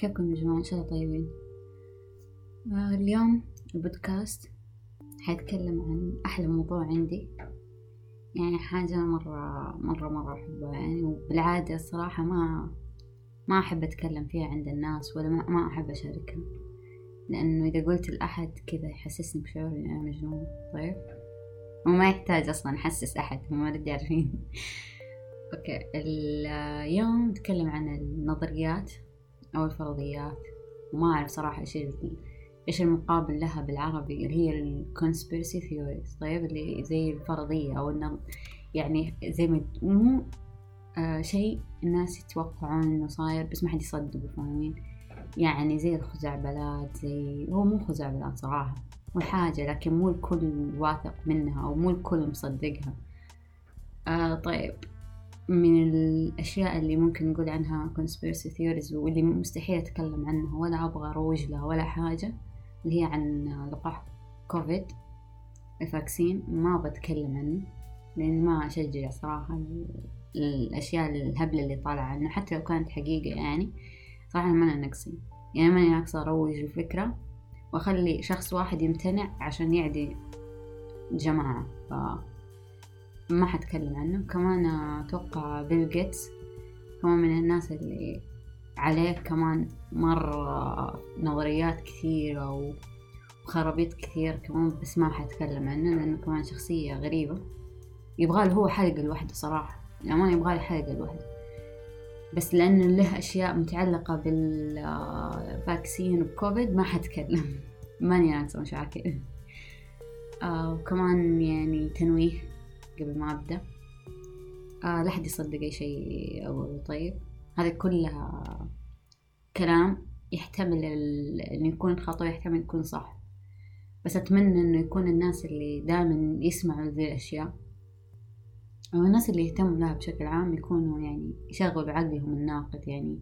كيفكم يا جماعة؟ إن شاء الله طيبين. آه اليوم البودكاست حيتكلم عن أحلى موضوع عندي. يعني حاجة مرة مرة مرة أحبها. يعني وبالعادة الصراحة ما ما أحب أتكلم فيها عند الناس ولا ما, ما أحب أشاركها. لأنه إذا قلت لأحد كذا يحسسني بشعور إني أنا مجنون طيب؟ وما يحتاج أصلا أحسس أحد هم already عارفين okay اليوم نتكلم عن النظريات. أو الفرضيات. وما أعرف صراحة إيش إيش المقابل لها بالعربي اللي هي ال conspiracy theories طيب؟ اللي زي الفرضية أو إنه يعني زي ما مو آه شيء الناس يتوقعون إنه صاير بس ما حد يصدقه فاهمين؟ يعني زي الخزعبلات زي هو مو خزعبلات صراحة مو حاجة لكن مو الكل واثق منها أو مو الكل مصدقها. آه طيب. من الأشياء اللي ممكن نقول عنها conspiracy theories واللي مستحيل أتكلم عنها ولا أبغى أروج لها ولا حاجة اللي هي عن لقاح كوفيد الفاكسين ما بتكلم عنه لأن ما أشجع صراحة الأشياء الهبلة اللي طالعة عنه حتى لو كانت حقيقة يعني صراحة ما أنا نقصي يعني ماني ناقصة أروج الفكرة وأخلي شخص واحد يمتنع عشان يعدي جماعة ف ما حتكلم عنه. كمان أتوقع بيل جيتس هو من الناس اللي عليه كمان مرة نظريات كثيرة وخرابيط كثير كمان بس ما حتكلم عنه لأنه كمان شخصية غريبة. يبغاله هو حلقة لوحده صراحة. ما يبغاله حلقة لوحده بس لأنه له أشياء متعلقة بال vaccine وكوفيد ما حتكلم. ماني ناقصة مشاكل. آه وكمان يعني تنويه. قبل ما أبدأ آه لا حد يصدق أي شيء أقوله طيب. هذا كلها كلام يحتمل إنه يكون خطأ يحتمل يكون صح. بس أتمنى إنه يكون الناس اللي دائما يسمعوا ذي الأشياء أو الناس اللي يهتموا لها بشكل عام يكونوا يعني يشغلوا عقلهم الناقد يعني.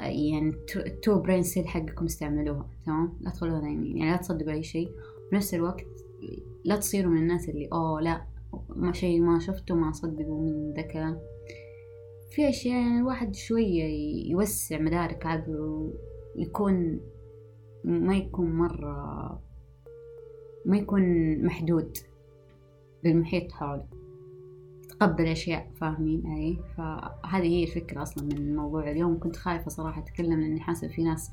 يعني ال two brain cell حقكم استعملوها تمام؟ لا تخلوها يعني لا تصدقوا أي شيء. بنفس الوقت لا تصيروا من الناس اللي أوه لا ما شيء ما شفته ما أصدقه من الكلام. في أشياء يعني الواحد شوية يوسع مدارك عقله ويكون ما يكون مرة ما يكون محدود بالمحيط حوله. يتقبل أشياء فاهمين؟ أي فهذه هي الفكرة أصلا من الموضوع. اليوم كنت خايفة صراحة أتكلم لأني حاسة في ناس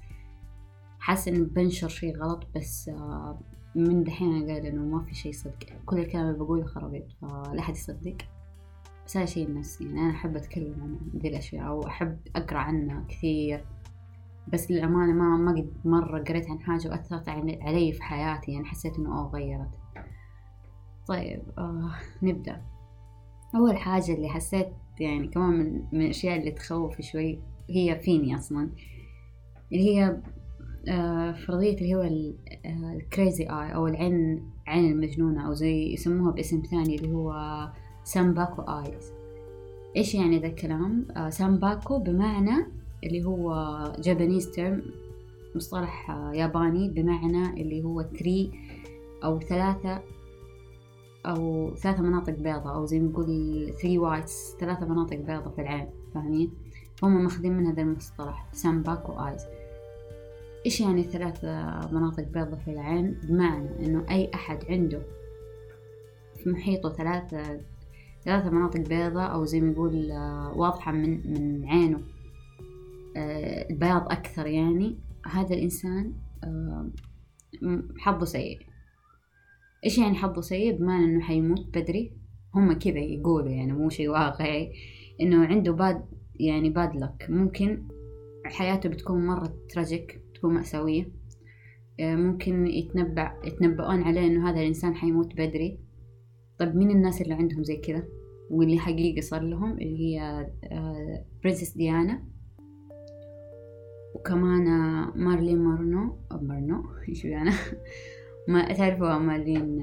حاسة إني بنشر شي غلط بس من دحين قال إنه ما في شي صدق. كل الكلام اللي بقوله خرابيط فلا حد يصدق. بس هذا شيء نفسي يعني أنا أحب أتكلم عن ذي الأشياء أو أحب أقرأ عنها كثير. بس للأمانة ما ما قد مرة قريت عن حاجة وأثرت علي في حياتي يعني حسيت إنه أوه غيرت. طيب آه نبدأ. أول حاجة اللي حسيت يعني كمان من, من الأشياء اللي تخوف شوي هي فيني أصلا؟ اللي هي فرضية اللي هو ال crazy eye أو العين عين المجنونة أو زي يسموها باسم ثاني اللي هو sanpaku eyes إيش يعني ذا الكلام؟ آه sanpaku بمعنى اللي هو Japanese term مصطلح آه ياباني بمعنى اللي هو three أو ثلاثة أو ثلاثة مناطق بيضاء أو زي ما نقول three whites ثلاثة مناطق بيضاء في العين فاهمين؟ هم ماخذين من هذا المصطلح sanpaku eyes إيش يعني ثلاثة مناطق بيضاء في العين؟ بمعنى إنه أي أحد عنده في محيطه ثلاثة ثلاثة مناطق بيضاء أو زي ما يقول واضحة من من عينه البياض أكثر يعني هذا الإنسان حظه سيء. إيش يعني حظه سيء؟ بمعنى إنه حيموت بدري. هم كذا يقولوا يعني مو شيء واقعي. إنه عنده bad يعني bad luck ممكن حياته بتكون مرة tragic تكون مأساوية. ممكن يتنبأ يتنبؤون عليه إنه هذا الإنسان حيموت بدري. طيب مين الناس اللي عندهم زي كذا؟ واللي حقيقي صار لهم اللي هي princess ديانا وكمان مارلين مونرو مونرو إيش أنا ما تعرفوا مارلين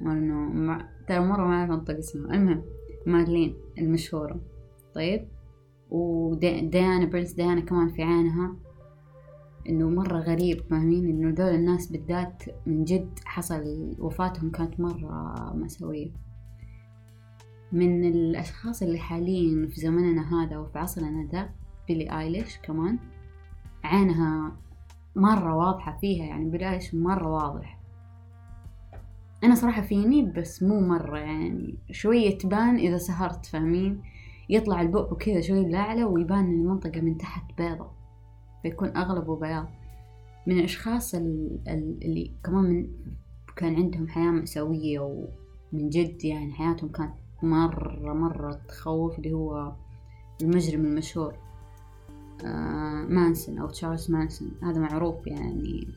مونرو ترى مرة ما أعرف أنطق اسمها. المهم مارلين المشهورة. طيب وديانا princess ديانا كمان في عينها. إنه مرة غريب فاهمين؟ إنه دول الناس بالذات من جد حصل وفاتهم كانت مرة مأساوية من الأشخاص اللي حاليا في زمننا هذا وفي عصرنا ذا بيلي آيليش كمان عينها مرة واضحة فيها يعني بلاش مرة واضح. أنا صراحة فيني بس مو مرة يعني شوية تبان إذا سهرت فاهمين؟ يطلع البؤ كذا شوي لأعلى ويبان المنطقة من تحت بيضة. فيكون أغلبه بياض. من الأشخاص اللي كمان من كان عندهم حياة مأساوية ومن جد يعني حياتهم كانت مرة مرة تخوف اللي هو المجرم المشهور آه مانسون أو تشارلز مانسون. هذا معروف يعني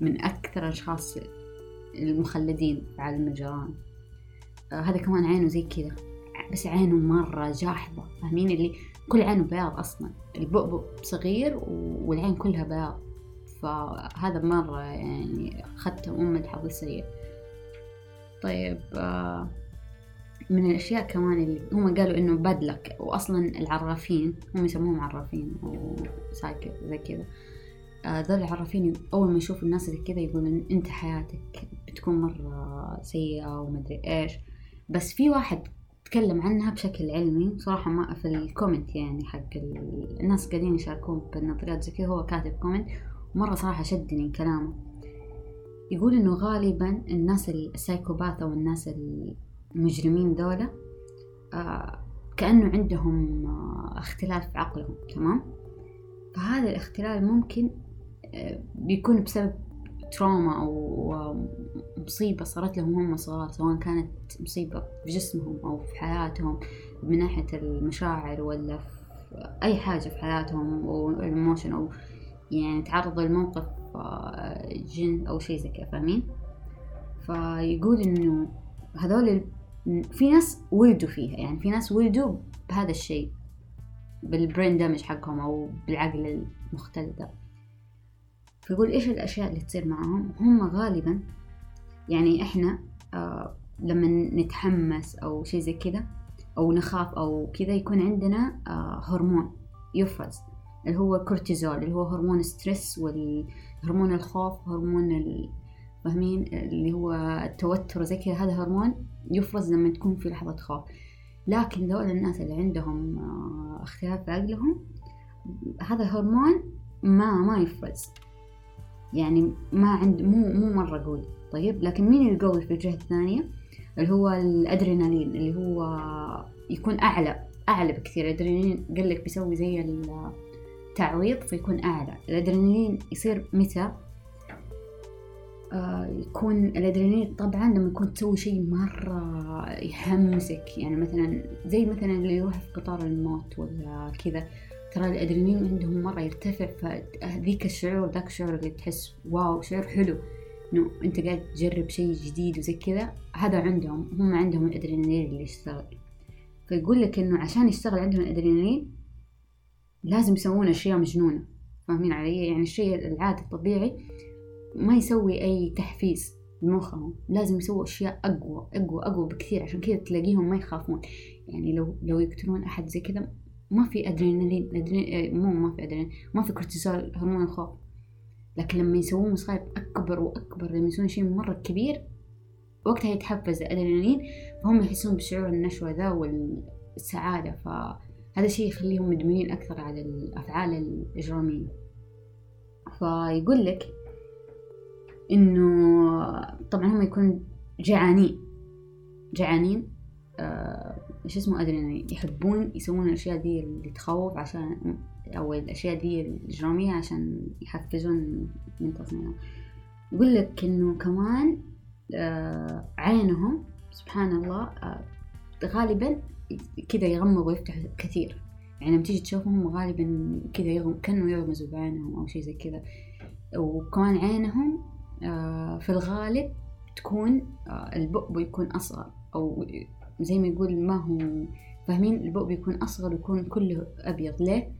من أكثر الأشخاص المخلدين في عالم الجرائم. آه هذا كمان عينه زي كذا بس عينه مرة جاحظة. فاهمين؟ اللي كل عينه بياض أصلا. البؤبؤ صغير والعين كلها بياض. فهذا مرة يعني أخذته أم الحظ السيء طيب آه من الأشياء كمان اللي هم قالوا إنه bad luck. وأصلا العرافين هم يسموهم عرافين وسايكل زي كذا. آه، ذول العرافين أول ما يشوفوا الناس زي كذا يقولون أنت حياتك بتكون مرة سيئة ومدري إيش. بس في واحد تكلم عنها بشكل علمي صراحة ما في ال comment يعني حق الناس قاعدين يشاركون بالنظريات زي كذا هو كاتب comment ومرة صراحة شدني كلامه. يقول إنه غالبا الناس ال psychopath أو الناس المجرمين دول آه كأنه عندهم آه اختلال في عقلهم تمام؟ فهذا الاختلال ممكن آه بيكون بسبب trauma أو مصيبة صارت لهم هم صغار سواء كانت مصيبة في جسمهم أو في حياتهم من ناحية المشاعر ولا في أي حاجة في حياتهم وال emotion أو يعني تعرضوا لموقف آه، جن أو شيء زي كذا فاهمين؟ فيقول إنه هذول في ناس ولدوا فيها يعني في ناس ولدوا بهذا الشيء بالبرين دامج حقهم أو بالعقل المختل ده فيقول إيش الأشياء اللي تصير معهم هم غالبا يعني إحنا آه لما نتحمس أو شيء زي كذا أو نخاف أو كذا يكون عندنا آه هرمون يفرز اللي هو كورتيزول اللي هو هرمون stress والهرمون الخوف هرمون فاهمين؟ اللي هو التوتر زي كذا هذا هرمون يفرز لما تكون في لحظة خوف. لكن ذول الناس اللي عندهم آه، اختلال في عقلهم هذا الهرمون ما ما يفرز. يعني ما عند مو مو مرة قوي. طيب لكن مين القوي في الجهة الثانية؟ اللي هو الأدرينالين اللي هو يكون أعلى أعلى بكثير. الأدرينالين قال لك بيسوي زي التعويض فيكون أعلى. الأدرينالين يصير متى؟ آه يكون الأدرينالين طبعا لما يكون تسوي شيء مرة يحمسك يعني مثلا زي مثلا اللي يروح في قطار الموت ولا كذا. ترى الأدرينالين عندهم مرة يرتفع فذيك الشعور ذاك الشعور اللي تحس واو شعور حلو. إنه أنت قاعد تجرب شيء جديد وزي كذا هذا عندهم هم عندهم الأدرينالين اللي يشتغل. فيقول لك إنه عشان يشتغل عندهم الأدرينالين لازم يسوون أشياء مجنونة. فاهمين علي؟ يعني الشيء العادي الطبيعي ما يسوي أي تحفيز لمخهم لازم يسووا أشياء أقوى أقوى أقوى بكثير عشان كذا تلاقيهم ما يخافون. يعني لو لو يقتلون أحد زي كذا ما في أدرينالين أدرين... مو ما في أدرينالين ما في كورتيزول هرمون الخوف. لكن لما يسوون مصايب أكبر وأكبر لما يسوون شيء مرة كبير وقتها يتحفز الأدرينالين فهم يحسون بشعور النشوة ذا والسعادة. فهذا الشيء يخليهم مدمنين أكثر على الأفعال الإجرامية. فيقول لك إنه طبعا هم يكونوا جعانين جعانين آه إيش اسمه ادرينالين يحبون يسوون الأشياء دي اللي تخوف عشان أو الأشياء دي الاجراميه عشان يحفزون من تصميمهم يقول لك إنه كمان آه عينهم سبحان الله آه غالبا كذا يغمضوا ويفتحوا كثير. يعني لما تيجي تشوفهم غالبا كذا يغم كانوا يغمزوا بعينهم أو شيء زي كذا. وكمان عينهم آه في الغالب تكون آه البؤبؤ يكون أصغر أو زي ما يقول ما هو فاهمين؟ البؤ بيكون أصغر ويكون كله أبيض. ليه؟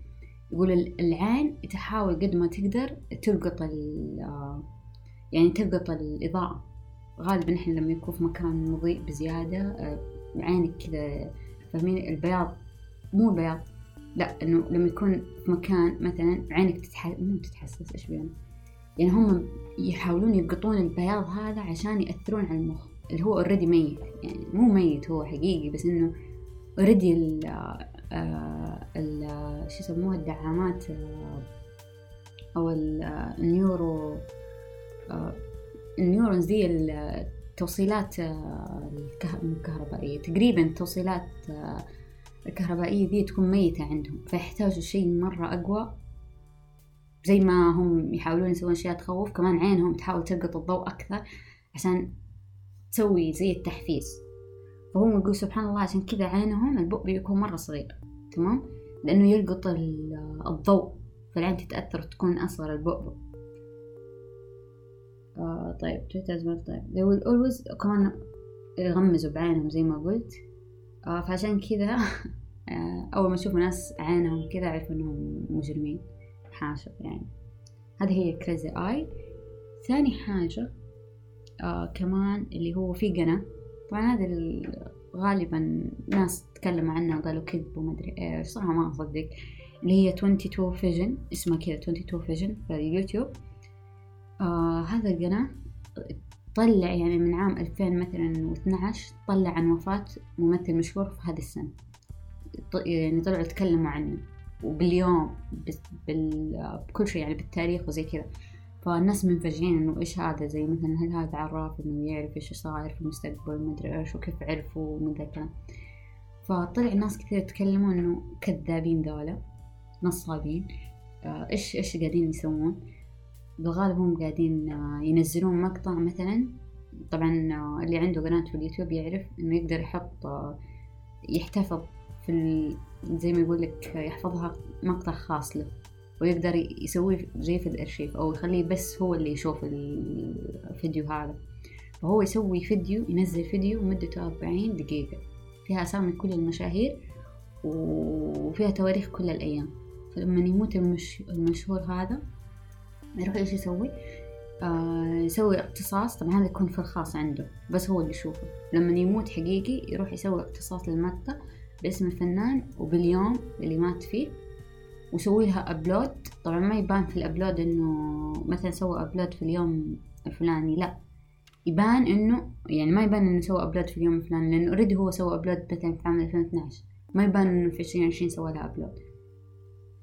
يقول العين تحاول قد ما تقدر تلقط يعني تلقط الإضاءة. غالبا إحنا لما يكون في مكان مضيء بزيادة عينك كذا فاهمين؟ البياض مو البياض لا إنه لما يكون في مكان مثلا عينك تتحسس مو تتحسس بيان يعني هم يحاولون يلقطون البياض هذا عشان يأثرون على المخ. اللي هو already ميت يعني مو ميت هو حقيقي بس إنه already ال ال شو يسموها الدعامات أو ال neuro ال neurons دي التوصيلات الكهربائية تقريبا التوصيلات الكهربائية دي تكون ميتة عندهم فيحتاجوا شيء مرة أقوى زي ما هم يحاولون يسوون أشياء تخوف كمان عينهم تحاول تلقط الضوء أكثر عشان تسوي زي التحفيز. فهم يقول سبحان الله عشان كذا عينهم البؤ بيكون مرة صغير تمام؟ لأنه يلقط الضوء فالعين تتأثر وتكون أصغر البؤبؤ آه طيب تويتر طيب they will always كمان يغمزوا بعينهم زي ما قلت. آه فعشان كذا آه أول ما يشوفوا ناس عينهم كذا عرفوا إنهم مجرمين. حاشا يعني. هذه هي crazy eye ثاني حاجة آه كمان اللي هو في قناة طبعا هذا غالبا ناس تكلموا عنها وقالوا كذب وما أدري إيش. صراحة ما أصدق. اللي هي 22 Vision اسمها كذا 22 Vision في اليوتيوب آه هذا القناة طلع يعني من عام 2000 مثلا 12 طلع عن وفاة ممثل مشهور في هذه السنة. يعني طلعوا يتكلموا عنه. وباليوم بكل شيء يعني بالتاريخ وزي كذا. فالناس منفجعين إنه إيش هذا؟ زي مثلا هل هذا عراف إنه يعرف إيش صاير في المستقبل؟ ومدري إيش وكيف عرفوا؟ ومن ذا الكلام فطلع ناس كثير يتكلمون إنه كذابين ذولا نصابين. آه، إيش إيش قاعدين يسوون؟ بالغالب هم قاعدين آه، ينزلون مقطع مثلا. طبعا آه، اللي عنده قناة في اليوتيوب يعرف إنه يقدر يحط يحتفظ في. زي ما يقول لك يحفظها مقطع خاص له. ويقدر يسويه زي في الأرشيف أو يخليه بس هو اللي يشوف الفيديو هذا. فهو يسوي فيديو ينزل فيديو مدته أربعين دقيقة. فيها أسامي كل المشاهير وفيها تواريخ كل الأيام. فلما يموت المش... المشهور هذا يروح إيش يسوي؟ آه يسوي اقتصاص. طبعا هذا يكون في الخاص عنده بس هو اللي يشوفه. لما يموت حقيقي يروح يسوي اقتصاص للمقطع باسم الفنان وباليوم اللي مات فيه. وسوي لها upload طبعا ما يبان في ال upload إنه مثلا سوى upload في اليوم الفلاني لا. يبان إنه يعني ما يبان إنه سوى upload في اليوم الفلاني لأنه already هو سوى upload مثلا في عام 2012 ما يبان إنه في 2020 سوى لها upload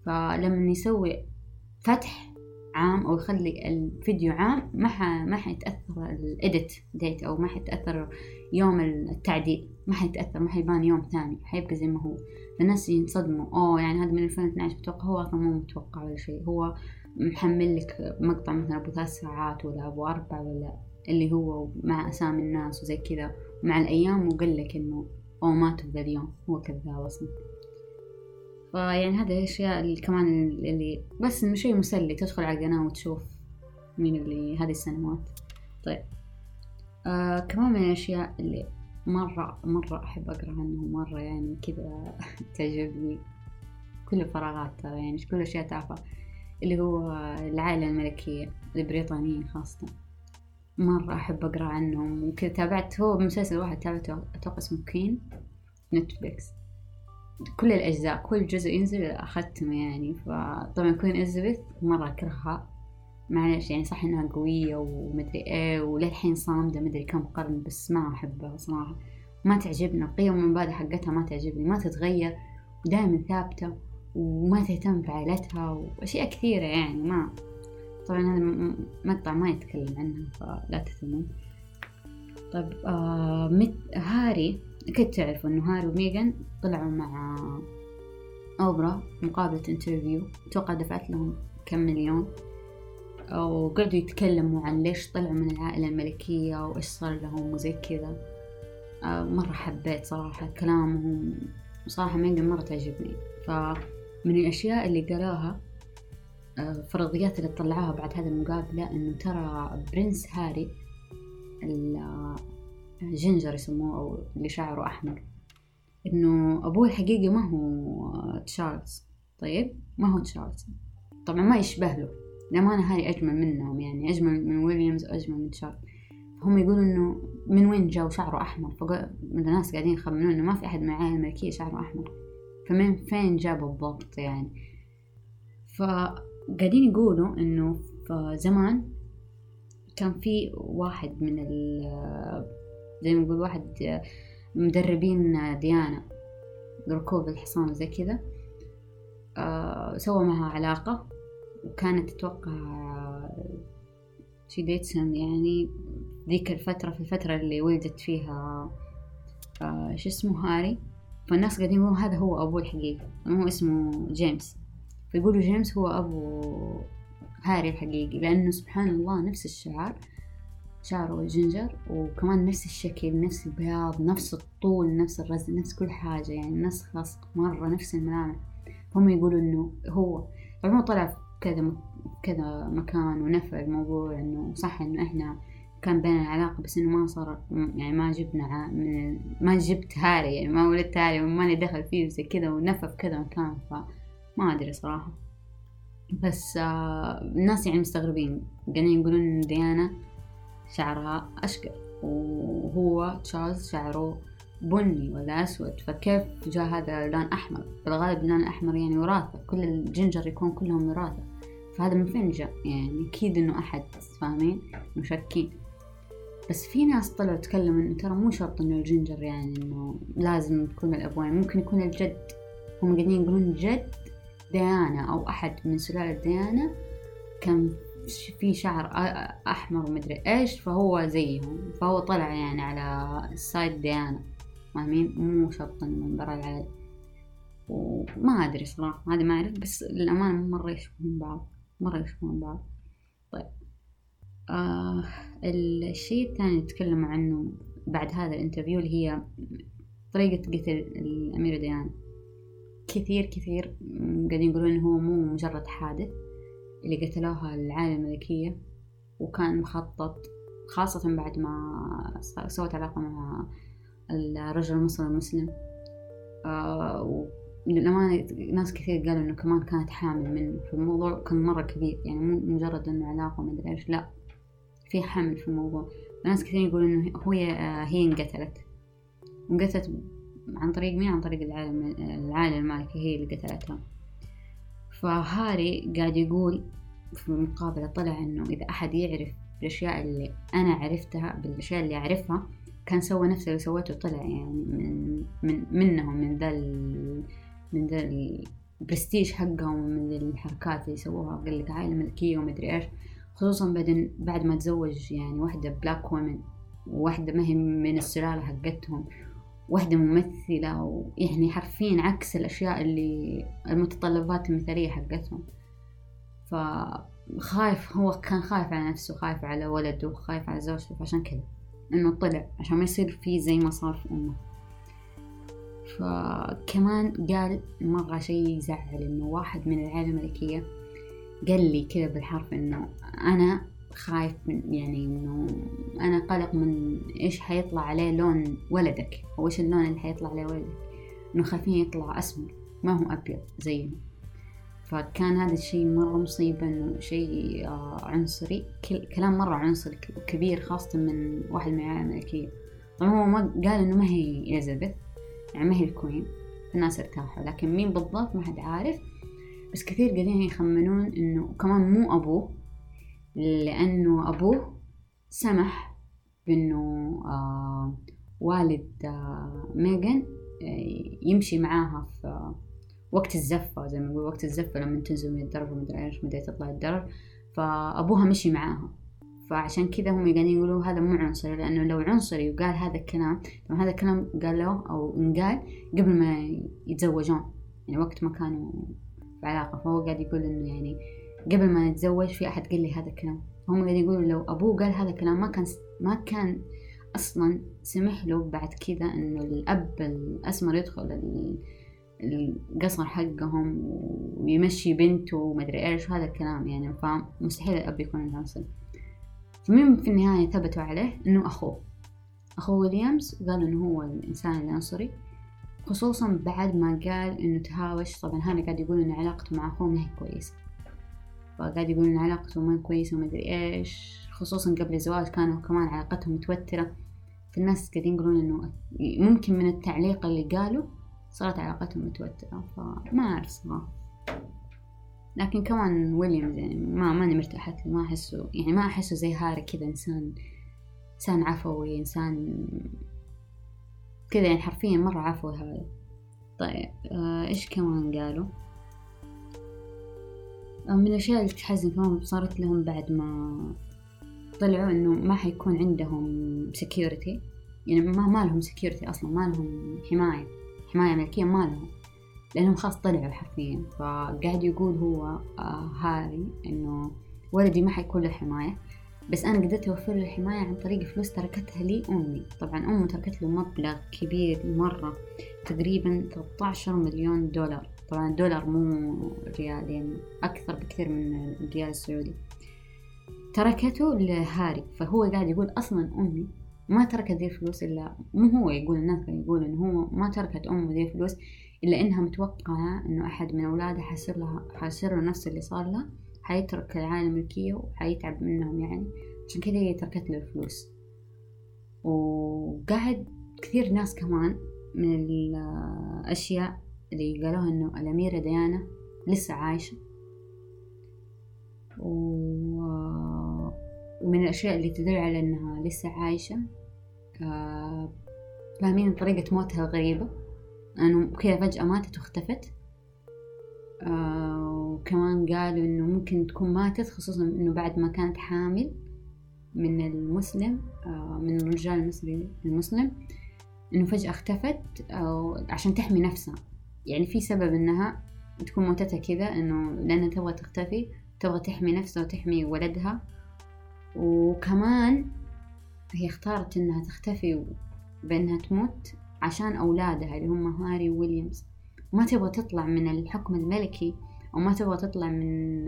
فلما يسوي فتح عام أو يخلي الفيديو عام ما ح... ما حيتأثر ال date date أو ما حيتأثر يوم التعديل. ما حيتأثر ما حيبان يوم ثاني حيبقى زي ما هو. فالناس ينصدموا. أوه يعني هذا من 2012 بتوقع هو أصلا مو متوقع ولا شيء. هو محمل لك مقطع مثلا أبو ثلاث ساعات ولا أبو أربع ولا اللي هو مع أسامي الناس وزي كذا. مع الأيام وقال لك إنه أوه ماتوا ذا اليوم. هو كذاب أصلا. فيعني هذه الأشياء اللي كمان اللي بس إنه شيء مسلي. تدخل على القناة وتشوف مين اللي هذه السنوات. طيب. آه كمان من الأشياء اللي مرة مرة أحب أقرأ عنه مرة يعني كذا تعجبني. كل خرافات ترى يعني كل أشياء تعرفها. اللي هو العائلة الملكية البريطانية خاصة. مرة أحب أقرأ عنهم. وكذا تابعت هو مسلسل واحد تابعته أتوقع اسمه Queen. نتفليكس كل الأجزاء كل جزء ينزل أخذته يعني. فطبعا queen إليزابيث مرة أكرهها. معلش يعني صح إنها قوية ومدري إيه وللحين صامدة مدري كم قرن بس ما أحبها صراحة. ما تعجبنا القيم والمبادئ حقتها ما تعجبني ما تتغير ودائما ثابتة وما تهتم بعائلتها وأشياء كثيرة يعني ما طبعا هذا مقطع ما يتكلم عنها فلا تهتمون. طيب آه مت هاري أكيد تعرفوا إنه هاري وميغان طلعوا مع أوبرا مقابلة interview أتوقع دفعت لهم كم مليون. وقعدوا يتكلموا عن ليش طلعوا من العائلة الملكية وإيش صار لهم وزي كذا. آه، مرة حبيت صراحة كلامهم. صراحة ميغان مرة تعجبني. فمن الأشياء اللي قالوها آه، فرضيات اللي طلعوها بعد هذه المقابلة إنه ترى prince هاري ال ginger يسموه أو اللي شعره أحمر إنه أبوه الحقيقي ما هو تشارلز. طيب؟ ما هو تشارلز. طبعا ما يشبه له. للأمانة هاري أجمل منهم يعني أجمل من ويليامز وأجمل من شارل هم يقولوا إنه من وين جاو شعره أحمر؟ الناس قاعدين يخمنون إنه ما في أحد من العائلة الملكية شعره أحمر. فمن فين جاب بالضبط يعني؟ فقاعدين يقولوا إنه في زمان كان في واحد من ال زي ما نقول واحد مدربين ديانة ركوب الحصان زي كذا آه، سوى معها علاقة. وكانت تتوقع شي ديتسم يعني ذيك الفترة في الفترة اللي ولدت فيها آه شو اسمه هاري؟ فالناس قاعدين يقولون هذا هو أبوه الحقيقي هو اسمه جيمس. فيقولوا جيمس هو أبو هاري الحقيقي لأنه سبحان الله نفس الشعر شعره ginger وكمان نفس الشكل نفس البياض نفس الطول نفس الرزة نفس كل حاجة يعني نسخة مرة نفس الملامح هم يقولوا إنه هو. طبعا طلع كذا كذا مكان ونفع الموضوع إنه صح إنه إحنا كان بيننا علاقة بس إنه ما صار يعني ما جبنا من ما جبت هاري يعني ما ولدت هاري وما لي دخل فيه زي كذا ونفع في كذا مكان فما أدري صراحة. بس آه الناس يعني مستغربين. قاعدين يقولون إن ديانا شعرها أشقر وهو تشارلز شعره بني ولا أسود. فكيف جاء هذا لون أحمر؟ بالغالب اللون الأحمر يعني وراثة. كل الجنجر يكون كلهم وراثة. فهذا من فين جاء؟ يعني أكيد إنه أحد فاهمين؟ مشكين. بس في ناس طلعوا تكلموا إنه ترى مو شرط إنه الجنجر يعني إنه لازم يكون الأبوين ممكن يكون الجد. هم قاعدين يقولون جد ديانا أو أحد من سلالة ديانا كان في شعر أحمر ومدري إيش فهو زيهم. فهو طلع يعني على السايد ديانا فاهمين؟ مو شرط من برا العائلة وما أدري صراحة هذه ما أعرف بس للأمانة مرة يشبهون بعض. مرة يشبهون بعض. طيب. آه الشيء الثاني نتكلم عنه بعد هذا الانترفيو اللي هي طريقة قتل الأميرة ديانا كثير كثير قاعدين يقولون إنه هو مو مجرد حادث اللي قتلوها العائلة الملكية وكان مخطط خاصة بعد ما سوت علاقة مع الرجل المصري المسلم. آه للأمانة ناس كثير قالوا إنه كمان كانت حامل منه فالموضوع كان مرة كبير. يعني مو مجرد إنه علاقة ما أدري إيش لا في حمل في الموضوع. ناس كثير يقولوا إنه هو هي انقتلت. انقتلت عن طريق مين؟ عن طريق العالم العائلة المالكة هي اللي قتلتها. فهاري قاعد يقول في المقابلة طلع إنه إذا أحد يعرف الأشياء اللي أنا عرفتها بالأشياء اللي أعرفها كان سوى نفس اللي سويته طلع يعني من من منهم من ذا من البرستيج حقهم من الحركات اللي سووها. قال لك عائلة ملكية ومدري إيش. خصوصا بعدين بعد ما تزوج يعني واحدة بلاك وومن وواحدة ما هي من السلالة حقتهم واحدة ممثلة ويعني حرفيا عكس الأشياء اللي المتطلبات المثالية حقتهم. فخايف هو كان خايف على نفسه خايف على ولده خايف على زوجته فعشان كذا إنه طلع عشان ما يصير فيه زي ما صار في أمه. فكمان قال مرة شي يزعل إنه واحد من العائلة الملكية قال لي كذا بالحرف إنه أنا خايف من يعني إنه أنا قلق من إيش حيطلع عليه لون ولدك أو إيش اللون اللي حيطلع عليه ولدك. إنه خايفين يطلع أسمر ما هو أبيض زيهم فكان هذا الشيء مرة مصيبة إنه شيء آه، عنصري كلام مرة عنصري كبير خاصة من واحد من العائلة الملكية. طبعا هو ما قال إنه ما هي إليزابيث يعني ما هي الكوين الناس ارتاحوا لكن مين بالضبط ما حد عارف. بس كثير قاعدين يخمنون إنه كمان مو أبوه لأنه أبوه سمح بأنه آه والد آه ميغان آه يمشي معاها في وقت الزفة زي ما نقول وقت الزفة لما تنزل من الدرج ومدري إيش مدري تطلع الدرج فأبوها مشي معاها. فعشان كذا هم قاعدين يقولوا هذا مو عنصري لأنه لو عنصري وقال هذا الكلام طبعا هذا الكلام قالوه أو انقال قبل ما يتزوجون يعني وقت ما كانوا في علاقة فهو قاعد يقول إنه يعني قبل ما نتزوج في أحد قال لي هذا الكلام. هم قاعدين يقولوا لو أبوه قال هذا الكلام ما كان ما كان أصلا سمح له بعد كذا إنه الأب الأسمر يدخل القصر حقهم ويمشي بنته ومدري إيش هذا الكلام يعني فمستحيل الأب يكون العنصري فمين في النهاية ثبتوا عليه إنه أخوه. أخوه ويليامز قال إنه هو الإنسان العنصري خصوصا بعد ما قال إنه تهاوش. طبعا هذا قاعد يقول إن علاقته مع أخوه ما هي كويسة. فقاعد يقول إن علاقته ما كويسة ومدري إيش. خصوصا قبل الزواج كانوا كمان علاقتهم متوترة. فالناس قاعدين يقولون إنه ممكن من التعليق اللي قاله صارت علاقتهم متوترة. فما أعرف صراحة. لكن كمان ويليامز يعني ما ماني مرتاحة له ما أحسه يعني ما أحسه زي هاري كذا إنسان إنسان عفوي إنسان كذا يعني حرفيا مرة عفوي هذا. طيب آه إيش كمان قالوا؟ من الأشياء اللي تحزن كمان صارت لهم بعد ما طلعوا إنه ما حيكون عندهم security يعني ما ما لهم security أصلا ما لهم حماية حماية ملكية ما لهم. لأنهم خلاص طلعوا حرفيا فقاعد يقول هو آه هاري إنه ولدي ما حيكون له حماية بس أنا قدرت أوفر له الحماية عن طريق فلوس تركتها لي أمي. طبعا أمه تركت له مبلغ كبير مرة تقريبا 13 مليون دولار. طبعا الدولار مو ريال يعني أكثر بكثير من الريال السعودي. تركته لهاري فهو قاعد يقول أصلا أمي ما تركت ذي الفلوس إلا مو هو يقول الناس يقول إنه هو ما تركت أمه ذي الفلوس إلا إنها متوقعة إنه أحد من أولادها حيصير لها حيصير له نفس اللي صار لها حيترك العائلة الملكية وحيتعب منهم يعني. عشان كذا هي تركت له الفلوس. وقاعد كثير ناس كمان من الأشياء اللي قالوها إنه الأميرة ديانا لسه عايشة. ومن الأشياء اللي تدل على إنها لسه عايشة آه، فاهمين طريقة موتها الغريبة؟ أنه كذا فجأة ماتت واختفت. آه، وكمان قالوا إنه ممكن تكون ماتت خصوصا إنه بعد ما كانت حامل من المسلم آه، من الرجال المصري المسلم إنه فجأة اختفت عشان تحمي نفسها. يعني في سبب إنها تكون موتتها كذا إنه لأنها تبغى تختفي تبغى تحمي نفسها وتحمي ولدها. وكمان هي اختارت إنها تختفي بأنها تموت. عشان أولادها اللي هم هاري وويليامز ما تبغى تطلع من الحكم الملكي أو ما تبغى تطلع من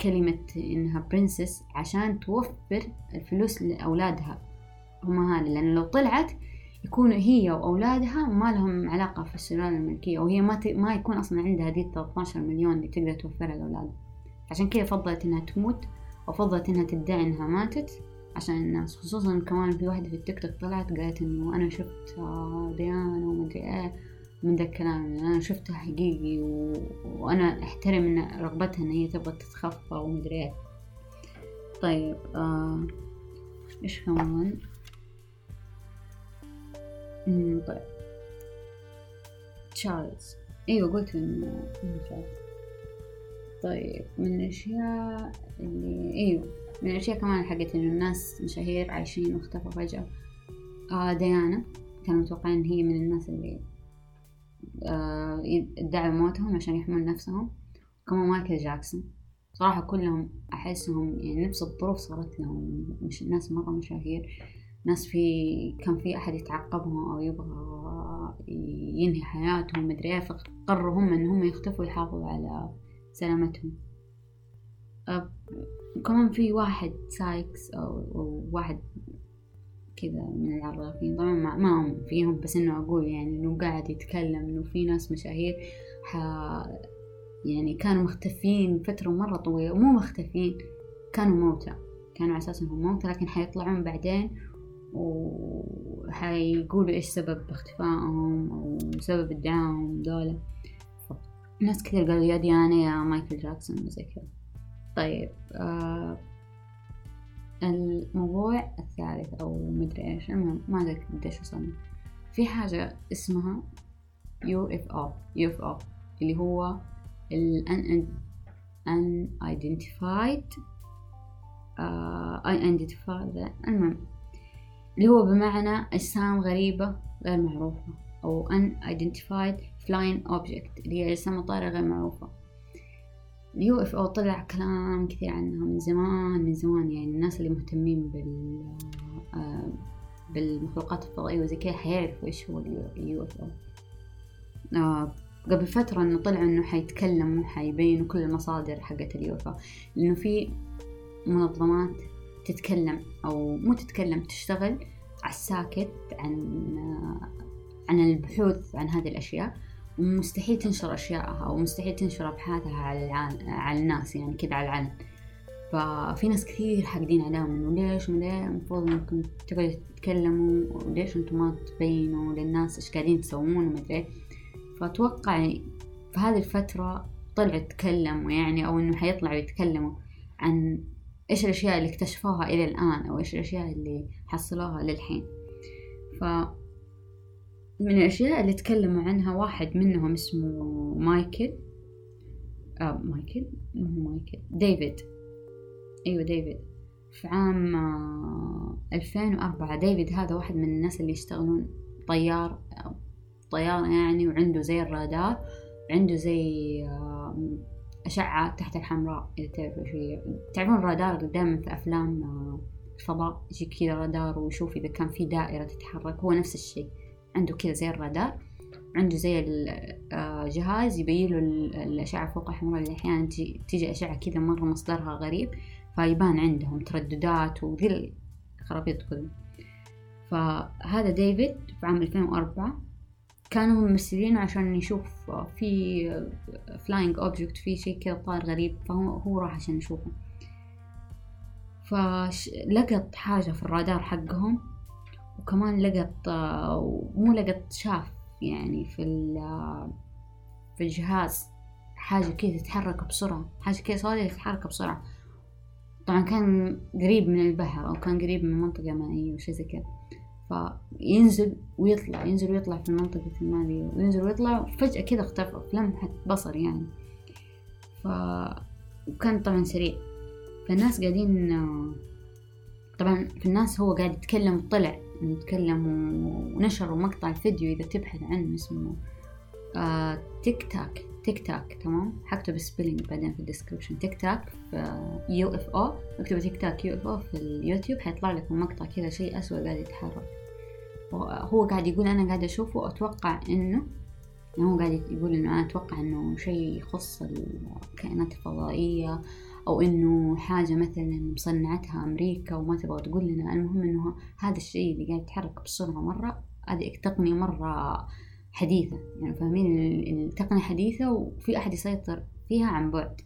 كلمة إنها برنسس عشان توفر الفلوس لأولادها. هم هذا لأن لو طلعت يكون هي وأولادها ما لهم علاقة في السلالة الملكية وهي ما ت... ما يكون أصلا عندها دي 13 مليون اللي تقدر توفرها لأولادها. عشان كذا فضلت إنها تموت وفضلت إنها تدعي إنها ماتت. عشان الناس خصوصا كمان في واحدة في التيك توك طلعت قالت إنه أنا شفت ديانا ومدري إيه من ذا الكلام أنا شفتها حقيقي و... وأنا أحترم إن رغبتها إن هي تبغى تتخفى ومدري إيه. طيب آه... إيش كمان؟ طيب. تشارلز. إيوه قلت إنه طيب من الأشياء اللي إيوه. من الاشياء كمان حقت إنه الناس مشاهير عايشين واختفوا فجأة. آه ديانا كانوا متوقعين هي من الناس اللي آه ادعوا موتهم عشان يحمون نفسهم. كمان مايكل جاكسون. صراحة كلهم أحسهم يعني نفس الظروف صارت لهم. مش ناس مرة مشاهير ناس في كان في أحد يتعقبهم أو يبغى ينهي حياتهم مدري إيه فقرروا هم إن هم يختفوا يحافظوا على سلامتهم. كمان في واحد سايكس أو, واحد كذا من العرافين طبعا ما, ما فيهم بس إنه أقول يعني إنه قاعد يتكلم إنه في ناس مشاهير ح يعني كانوا مختفين فترة مرة طويلة. ومو مختفين كانوا موتى كانوا على أساس إنهم موتى لكن حيطلعون بعدين وحيقولوا إيش سبب اختفائهم أو سبب ادعائهم دولة. ناس كثير قالوا يا ديانا يا مايكل جاكسون وزي كذا. طيب آه الموضوع الثالث أو مدري إيش المهم ما أدري قديش وصلنا. في حاجة اسمها يو إف أو يو إف أو اللي هو ال unidentified uh, unidentified المهم اللي هو بمعنى أجسام غريبة غير معروفة أو unidentified flying object اللي هي أجسام طائرة غير معروفة. ال UFO طلع كلام كثير عنها من زمان من زمان. يعني الناس اللي مهتمين بال آه، بالمخلوقات الفضائية وزي كذا حيعرفوا إيش هو ال UFO. آه، قبل فترة إنه طلع إنه حيتكلموا حيبينوا كل المصادر حقت ال UFO. لأنه في منظمات تتكلم أو مو تتكلم تشتغل على الساكت عن عن البحوث عن هذه الأشياء. ومستحيل تنشر أشياءها أو مستحيل تنشر أبحاثها على العالم على الناس يعني كذا على العلن ففي ناس كثير حاقدين عليهم إنه ليش ما المفروض إنكم تقعدوا تتكلموا وليش أنتم ما تبينوا للناس إيش قاعدين تسوون ومدري فأتوقع في هذه الفترة طلعوا يتكلموا يعني أو إنه حيطلعوا يتكلموا عن إيش الأشياء اللي اكتشفوها إلى الآن أو إيش الأشياء اللي حصلوها للحين. ف من الأشياء اللي تكلموا عنها واحد منهم اسمه مايكل. آه مايكل؟ مو مايكل. ديفيد. أيوة ديفيد. في عام ألفين وأربعة ديفيد هذا واحد من الناس اللي يشتغلون طيار طيار يعني وعنده زي الرادار عنده زي أشعة تحت الحمراء إذا تعرفوا شيء تعرفون الرادار اللي دائما في أفلام الفضاء؟ يجيك كذا رادار ويشوف إذا كان في دائرة تتحرك. هو نفس الشيء. عنده كذا زي الرادار عنده زي الجهاز يبين له الأشعة فوق الحمراء اللي أحيانا تيجي أشعة كذا مرة مصدرها غريب فيبان عندهم ترددات وذي الخرابيط كلها فهذا ديفيد في عام 2004 كانوا ممثلين عشان يشوف في flying object في شيء كذا طار غريب فهو هو راح عشان يشوفه. فلقط حاجة في الرادار حقهم وكمان لقط مو لقط شاف يعني في في الجهاز حاجة كذا تتحرك بسرعة حاجة كذا سوداء تتحرك بسرعة. طبعا كان قريب من البحر أو كان قريب من منطقة مائية وشي زي كذا. فينزل ويطلع ينزل ويطلع في المنطقة المالية وينزل ويطلع فجأة كذا اختفى في لمحة بصر يعني. ف وكان طبعا سريع. فالناس قاعدين طبعا في الناس هو قاعد يتكلم طلع يتكلم ونشروا مقطع الفيديو إذا تبحث عنه اسمه آه تيك تاك تيك تاك تمام؟ حكتب spelling بعدين في ال description تيك تاك في UFO. اكتب تيك تاك UFO في اليوتيوب حيطلع لك مقطع كذا شيء اسود قاعد يتحرك. هو قاعد يقول أنا قاعد أشوفه وأتوقع إنه يعني هو قاعد يقول إنه أنا أتوقع إنه شيء يخص الكائنات الفضائية أو إنه حاجة مثلا مصنعتها أمريكا وما تبغى تقول لنا المهم إنه هذا الشيء اللي قاعد يتحرك بسرعة مرة هذه تقنية مرة حديثة. يعني فاهمين؟ التقنية حديثة وفي أحد يسيطر فيها عن بعد.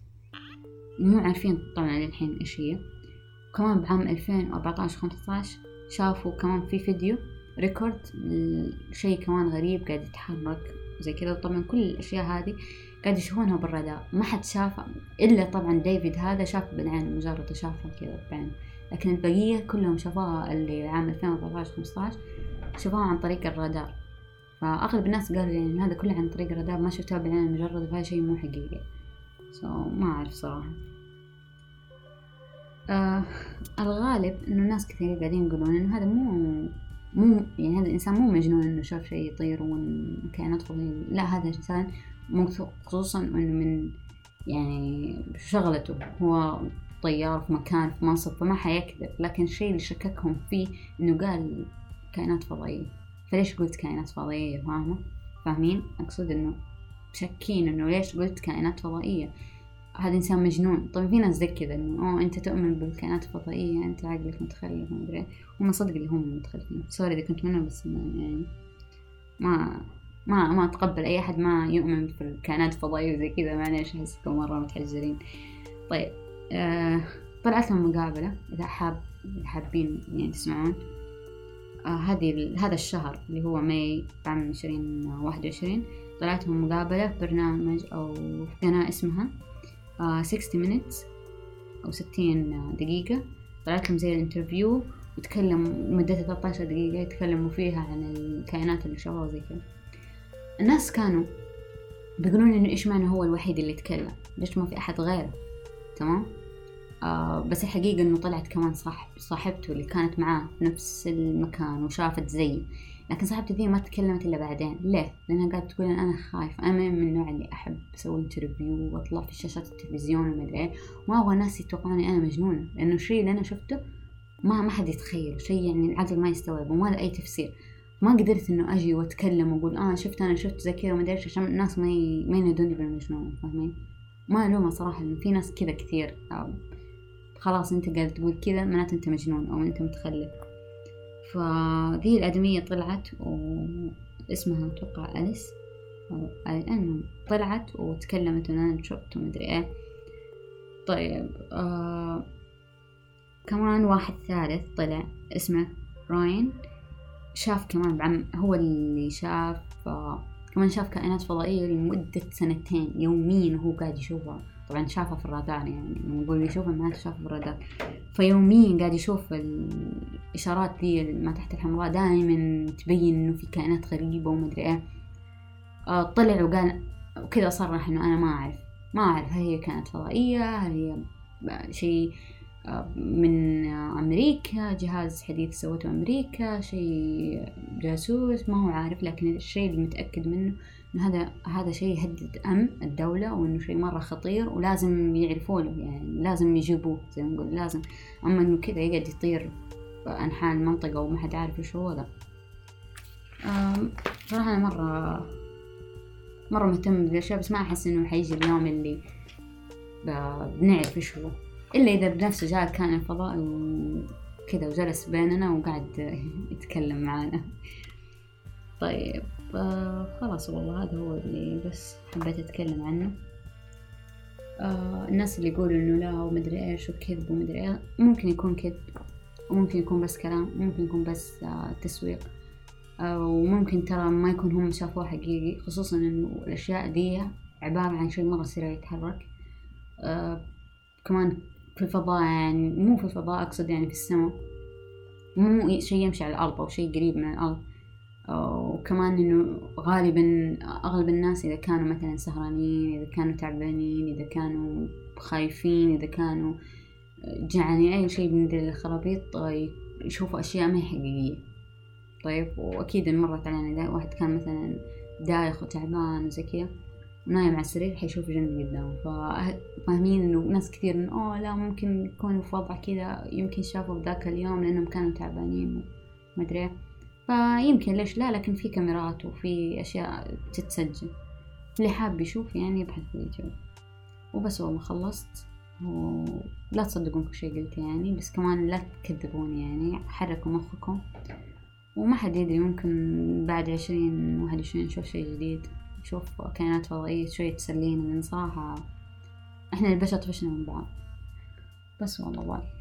مو عارفين طبعا للحين إيش هي. وكمان بعام ألفين وأربعتاش وخمسطاش شافوا كمان في فيديو ريكورد شيء كمان غريب قاعد يتحرك زي كذا. وطبعا كل الأشياء هذه قاعد يشوفونها بالرادار. ما حد شافها إلا طبعا ديفيد هذا شاف بالعين مجرد شافها كذا بعين لكن البقية كلهم شافوها اللي عام 2014 15 شافوها عن طريق الرادار. فأغلب الناس قالوا يعني هذا كله عن طريق الرادار ما شفتها بالعين مجرد فهذا شيء مو حقيقي. سو so, ما أعرف صراحة. آه الغالب إنه ناس كثير قاعدين يقولون إنه هذا مو مو يعني هذا الإنسان مو مجنون إنه شاف شيء يطير وكائنات فضائية لا هذا الإنسان خصوصا إنه من يعني شغلته هو طيار في مكان في منصب فما حيكذب. لكن الشيء اللي شككهم فيه إنه قال كائنات فضائية. فليش قلت كائنات فضائية فاهمة فاهمين؟ أقصد إنه شاكين إنه ليش قلت كائنات فضائية؟ هذا إنسان مجنون. طيب في ناس زي كذا إنه أوه أنت تؤمن بالكائنات الفضائية أنت عقلك متخلف. ما أدري. هم صدق اللي هم متخلفين. sorry إذا كنت منهم بس يعني ما ما ما أتقبل أي أحد ما يؤمن في الكائنات الفضائية وزي كذا معليش أحسكم مرة متحجرين طيب آه طلعت لهم مقابلة إذا حاب حابين يعني تسمعون. آه هذه هذا الشهر اللي هو May عام عشرين واحد وعشرين طلعت لهم مقابلة في برنامج أو في قناة اسمها آه 60 minutes أو ستين دقيقة. طلعت لهم زي ال interview يتكلم مدتها 13 دقيقة يتكلموا فيها عن الكائنات اللي شافوها زي كذا. الناس كانوا بيقولون إنه إيش معنى هو الوحيد اللي يتكلم؟ ليش ما في أحد غيره؟ تمام؟ آه بس الحقيقة إنه طلعت كمان صاحب صاحبته اللي كانت معاه في نفس المكان وشافت زيه. لكن صاحبتي ذي ما تكلمت إلا بعدين. ليه؟ لأنها قاعدة تقول إن أنا خايفة أنا من النوع اللي أحب أسوي interview وأطلع في شاشات التلفزيون وما إيه. ما أبغى الناس يتوقعوني أنا مجنونة. لأنه الشيء اللي أنا شفته ما ما حد يتخيل شيء يعني العقل ما يستوعب وما له أي تفسير. ما قدرت إنه أجي وأتكلم وأقول آه شفت أنا شفت زي كذا وما أدري عشان الناس ما. ما ينادوني بالمجنون فاهمين؟ ما ألومها صراحة إنه في ناس كذا كثير خلاص أنت قاعد تقول كذا معناته أنت مجنون أو أنت متخلف فذي الآدمية طلعت واسمها أتوقع أليس أو المهم طلعت وتكلمت أنا شفت ومدري إيه طيب آه كمان واحد ثالث طلع اسمه راين شاف كمان بعم هو اللي شاف كمان شاف كائنات فضائية لمدة سنتين يوميا وهو قاعد يشوفها. طبعا شافها في الرادار يعني لما نقول يشوفها معناته شافها في الرادار. فيوميا قاعد يشوف الإشارات دي ما تحت الحمراء دائما تبين إنه في كائنات غريبة وما أدري إيه. آه طلع وقال وكذا صرح إنه أنا ما أعرف ما أعرف هل هي كانت فضائية هل هي شيء من أمريكا جهاز حديث سوته أمريكا شيء جاسوس ما هو عارف لكن الشيء اللي متأكد منه إنه هذا هذا شيء يهدد أمن الدولة وإنه شيء مرة خطير ولازم يعرفوا له يعني لازم يجيبوه زي ما نقول لازم. أما إنه كذا يقعد يطير أنحاء المنطقة وما حد عارف إيش هو لا. صراحة أنا مرة مرة مهتم بالأشياء بس ما أحس إنه حيجي اليوم اللي بنعرف إيش هو. إلا إذا بنفسه جاء كان الفضاء وكذا وجلس بيننا وقعد يتكلم معانا. طيب آه خلاص والله هذا هو اللي بس حبيت أتكلم عنه. آه الناس اللي يقولوا إنه لا ومدري إيش وكذب ومدري إيه ممكن يكون كذب وممكن يكون بس كلام ممكن يكون بس آه تسويق. آه وممكن ترى ما يكون هم شافوه حقيقي خصوصا إنه الأشياء دي عبارة عن شيء مرة سريع يتحرك. آه كمان في الفضاء يعني مو في الفضاء أقصد يعني في السماء. مو شيء يمشي على الأرض أو شيء قريب من الأرض. وكمان إنه غالبا أغلب الناس إذا كانوا مثلا سهرانين إذا كانوا تعبانين إذا كانوا خايفين إذا كانوا جعانين أي شيء من الخرابيط يشوفوا أشياء ما هي حقيقية. طيب؟ وأكيد مرت علينا واحد كان مثلا دايخ وتعبان وزي كذا. نايم على السرير حيشوف جنة قدامه. فاهمين إنه ناس كثير انه أوه لا ممكن يكونوا في وضع كذا يمكن شافوا بذاك اليوم لأنهم كانوا تعبانين. وما أدري. فيمكن ليش لا لكن في كاميرات وفي أشياء تتسجل. اللي حاب يشوف يعني يبحث في اليوتيوب. وبس والله خلصت. ولا تصدقون كل شيء قلته يعني بس كمان لا تكذبون يعني حركوا مخكم. وما حد يدري ممكن بعد عشرين واحد وعشرين نشوف شيء جديد. نشوف كائنات فضائية شوية تسلينا لأن صراحة إحنا البشر طفشنا من بعض. بس والله باي.